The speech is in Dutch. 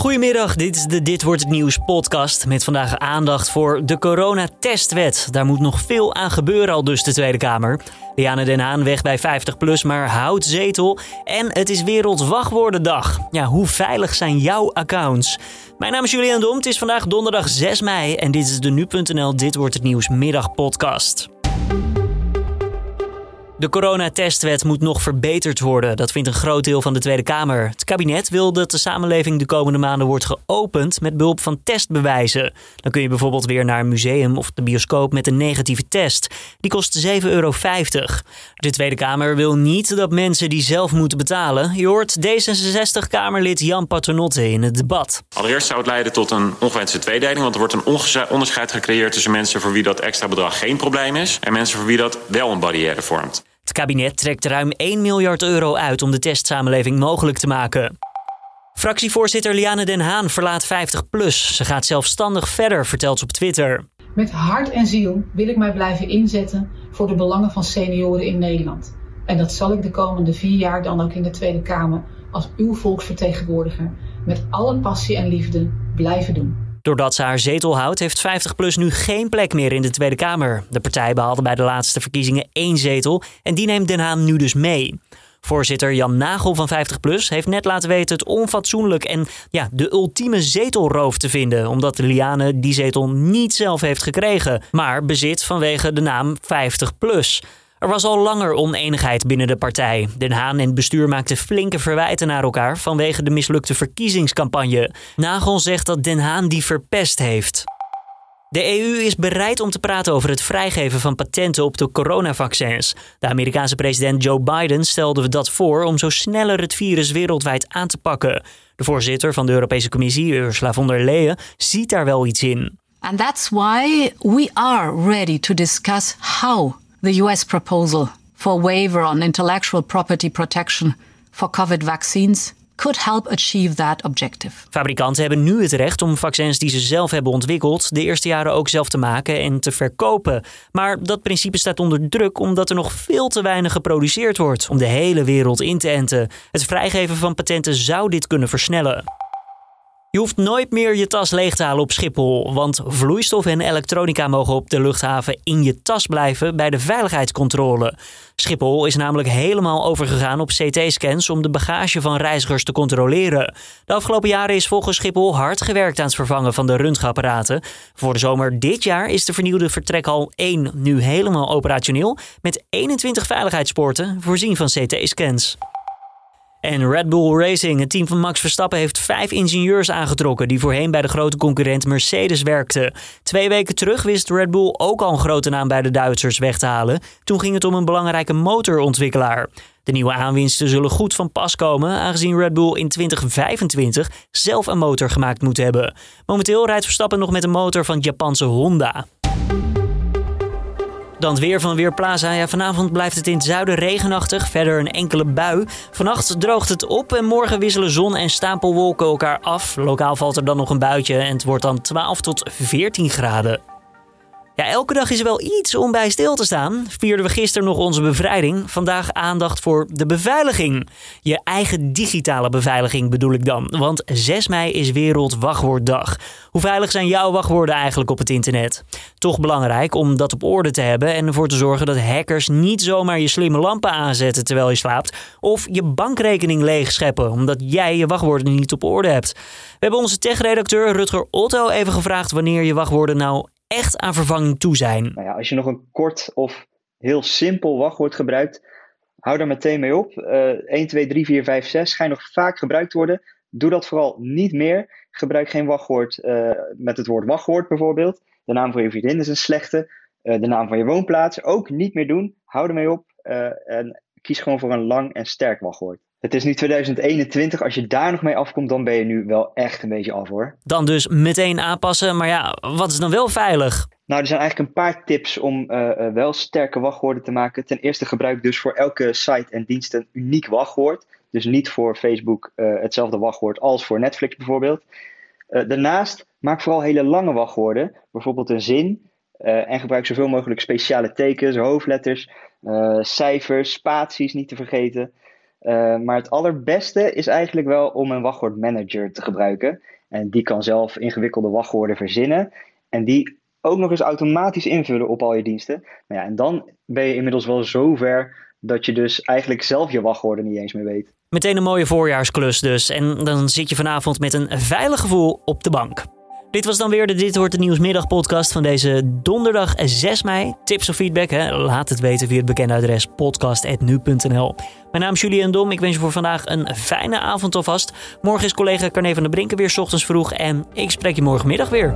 Goedemiddag, dit is de Dit Wordt Het Nieuws podcast met vandaag aandacht voor de coronatestwet. Daar moet nog veel aan gebeuren al dus de Tweede Kamer. Liane Den Haan weg bij 50PLUS, maar houdt zetel. En het is Wereldwachtwoordendag. Ja, hoe veilig zijn jouw accounts? Mijn naam is Julian Dom, het is vandaag donderdag 6 mei en dit is de Nu.nl Dit Wordt Het Nieuws middagpodcast. De coronatestwet moet nog verbeterd worden. Dat vindt een groot deel van de Tweede Kamer. Het kabinet wil dat de samenleving de komende maanden wordt geopend met behulp van testbewijzen. Dan kun je bijvoorbeeld weer naar een museum of de bioscoop met een negatieve test. Die kost 7,50 euro. De Tweede Kamer wil niet dat mensen die zelf moeten betalen. Je hoort D66-Kamerlid Jan Paternotte in het debat. Allereerst zou het leiden tot een ongewenste tweedeling, want er wordt een onderscheid gecreëerd tussen mensen voor wie dat extra bedrag geen probleem is en mensen voor wie dat wel een barrière vormt. Het kabinet trekt ruim 1 miljard euro uit om de testsamenleving mogelijk te maken. Fractievoorzitter Liane Den Haan verlaat 50PLUS. Ze gaat zelfstandig verder, vertelt ze op Twitter. Met hart en ziel wil ik mij blijven inzetten voor de belangen van senioren in Nederland. En dat zal ik de komende vier jaar dan ook in de Tweede Kamer als uw volksvertegenwoordiger met alle passie en liefde blijven doen. Doordat ze haar zetel houdt, heeft 50PLUS nu geen plek meer in de Tweede Kamer. De partij behaalde bij de laatste verkiezingen één zetel en die neemt Den Haan nu dus mee. Voorzitter Jan Nagel van 50PLUS heeft net laten weten het onfatsoenlijk en ja, de ultieme zetelroof te vinden, omdat Liane die zetel niet zelf heeft gekregen, maar bezit vanwege de naam 50PLUS. Er was al langer oneenigheid binnen de partij. Den Haan en het bestuur maakten flinke verwijten naar elkaar vanwege de mislukte verkiezingscampagne. Nagel zegt dat Den Haan die verpest heeft. De EU is bereid om te praten over het vrijgeven van patenten op de coronavaccins. De Amerikaanse president Joe Biden stelde dat voor om zo sneller het virus wereldwijd aan te pakken. De voorzitter van de Europese Commissie, Ursula von der Leyen, ziet daar wel iets in. And that's why we are ready to discuss how the US proposal for waiver on intellectual property protection for COVID vaccines could help achieve that objective. Fabrikanten hebben nu het recht om vaccins die ze zelf hebben ontwikkeld de eerste jaren ook zelf te maken en te verkopen. Maar dat principe staat onder druk omdat er nog veel te weinig geproduceerd wordt om de hele wereld in te enten. Het vrijgeven van patenten zou dit kunnen versnellen. Je hoeft nooit meer je tas leeg te halen op Schiphol, want vloeistof en elektronica mogen op de luchthaven in je tas blijven bij de veiligheidscontrole. Schiphol is namelijk helemaal overgegaan op CT-scans om de bagage van reizigers te controleren. De afgelopen jaren is volgens Schiphol hard gewerkt aan het vervangen van de röntgenapparaten. Voor de zomer dit jaar is de vernieuwde vertrekhal 1 nu helemaal operationeel met 21 veiligheidspoorten voorzien van CT-scans. En Red Bull Racing, het team van Max Verstappen, heeft vijf ingenieurs aangetrokken die voorheen bij de grote concurrent Mercedes werkten. Twee weken terug wist Red Bull ook al een grote naam bij de Duitsers weg te halen. Toen ging het om een belangrijke motorontwikkelaar. De nieuwe aanwinsten zullen goed van pas komen, aangezien Red Bull in 2025 zelf een motor gemaakt moet hebben. Momenteel rijdt Verstappen nog met een motor van Japanse Honda. Dan weer van Weerplaza. Ja, vanavond blijft het in het zuiden regenachtig. Verder een enkele bui. Vannacht droogt het op en morgen wisselen zon en stapelwolken elkaar af. Lokaal valt er dan nog een buitje en het wordt dan 12 tot 14 graden. Ja, elke dag is er wel iets om bij stil te staan. Vierden we gisteren nog onze bevrijding. Vandaag aandacht voor de beveiliging. Je eigen digitale beveiliging bedoel ik dan. Want 6 mei is Wereldwachtwoorddag. Hoe veilig zijn jouw wachtwoorden eigenlijk op het internet? Toch belangrijk om dat op orde te hebben en ervoor te zorgen dat hackers niet zomaar je slimme lampen aanzetten terwijl je slaapt. Of je bankrekening leegscheppen omdat jij je wachtwoorden niet op orde hebt. We hebben onze tech-redacteur Rutger Otto even gevraagd wanneer je wachtwoorden nou echt aan vervanging toe zijn. Nou ja, als je nog een kort of heel simpel wachtwoord gebruikt, hou daar meteen mee op. Uh, 1, 2, 3, 4, 5, 6 schijnt nog vaak gebruikt worden. Doe dat vooral niet meer. Gebruik geen wachtwoord uh, met het woord wachtwoord bijvoorbeeld. De naam van je vriendin is een slechte. Uh, de naam van je woonplaats ook niet meer doen. Hou ermee op uh, en kies gewoon voor een lang en sterk wachtwoord. Het is nu 2021. Als je daar nog mee afkomt, dan ben je nu wel echt een beetje af hoor. Dan dus meteen aanpassen. Maar ja, wat is dan wel veilig? Nou, er zijn eigenlijk een paar tips om uh, uh, wel sterke wachtwoorden te maken. Ten eerste gebruik dus voor elke site en dienst een uniek wachtwoord. Dus niet voor Facebook uh, hetzelfde wachtwoord als voor Netflix bijvoorbeeld. daarnaast maak vooral hele lange wachtwoorden. Bijvoorbeeld een zin. en gebruik zoveel mogelijk speciale tekens, hoofdletters, cijfers, spaties niet te vergeten. Maar het allerbeste is eigenlijk wel om een wachtwoordmanager te gebruiken. En die kan zelf ingewikkelde wachtwoorden verzinnen. En die ook nog eens automatisch invullen op al je diensten. Nou ja, en dan ben je inmiddels wel zover dat je dus eigenlijk zelf je wachtwoorden niet eens meer weet. Meteen een mooie voorjaarsklus dus. En dan zit je vanavond met een veilig gevoel op de bank. Dit was dan weer de Dit Wordt de Nieuwsmiddag podcast van deze donderdag 6 mei. Tips of feedback, hè? laat het weten via het bekende adres podcast.nu.nl. Mijn naam is Julian Dom. Ik wens je voor vandaag een fijne avond alvast. Morgen is collega Carne van der Brinken weer ochtends vroeg en ik spreek je morgenmiddag weer.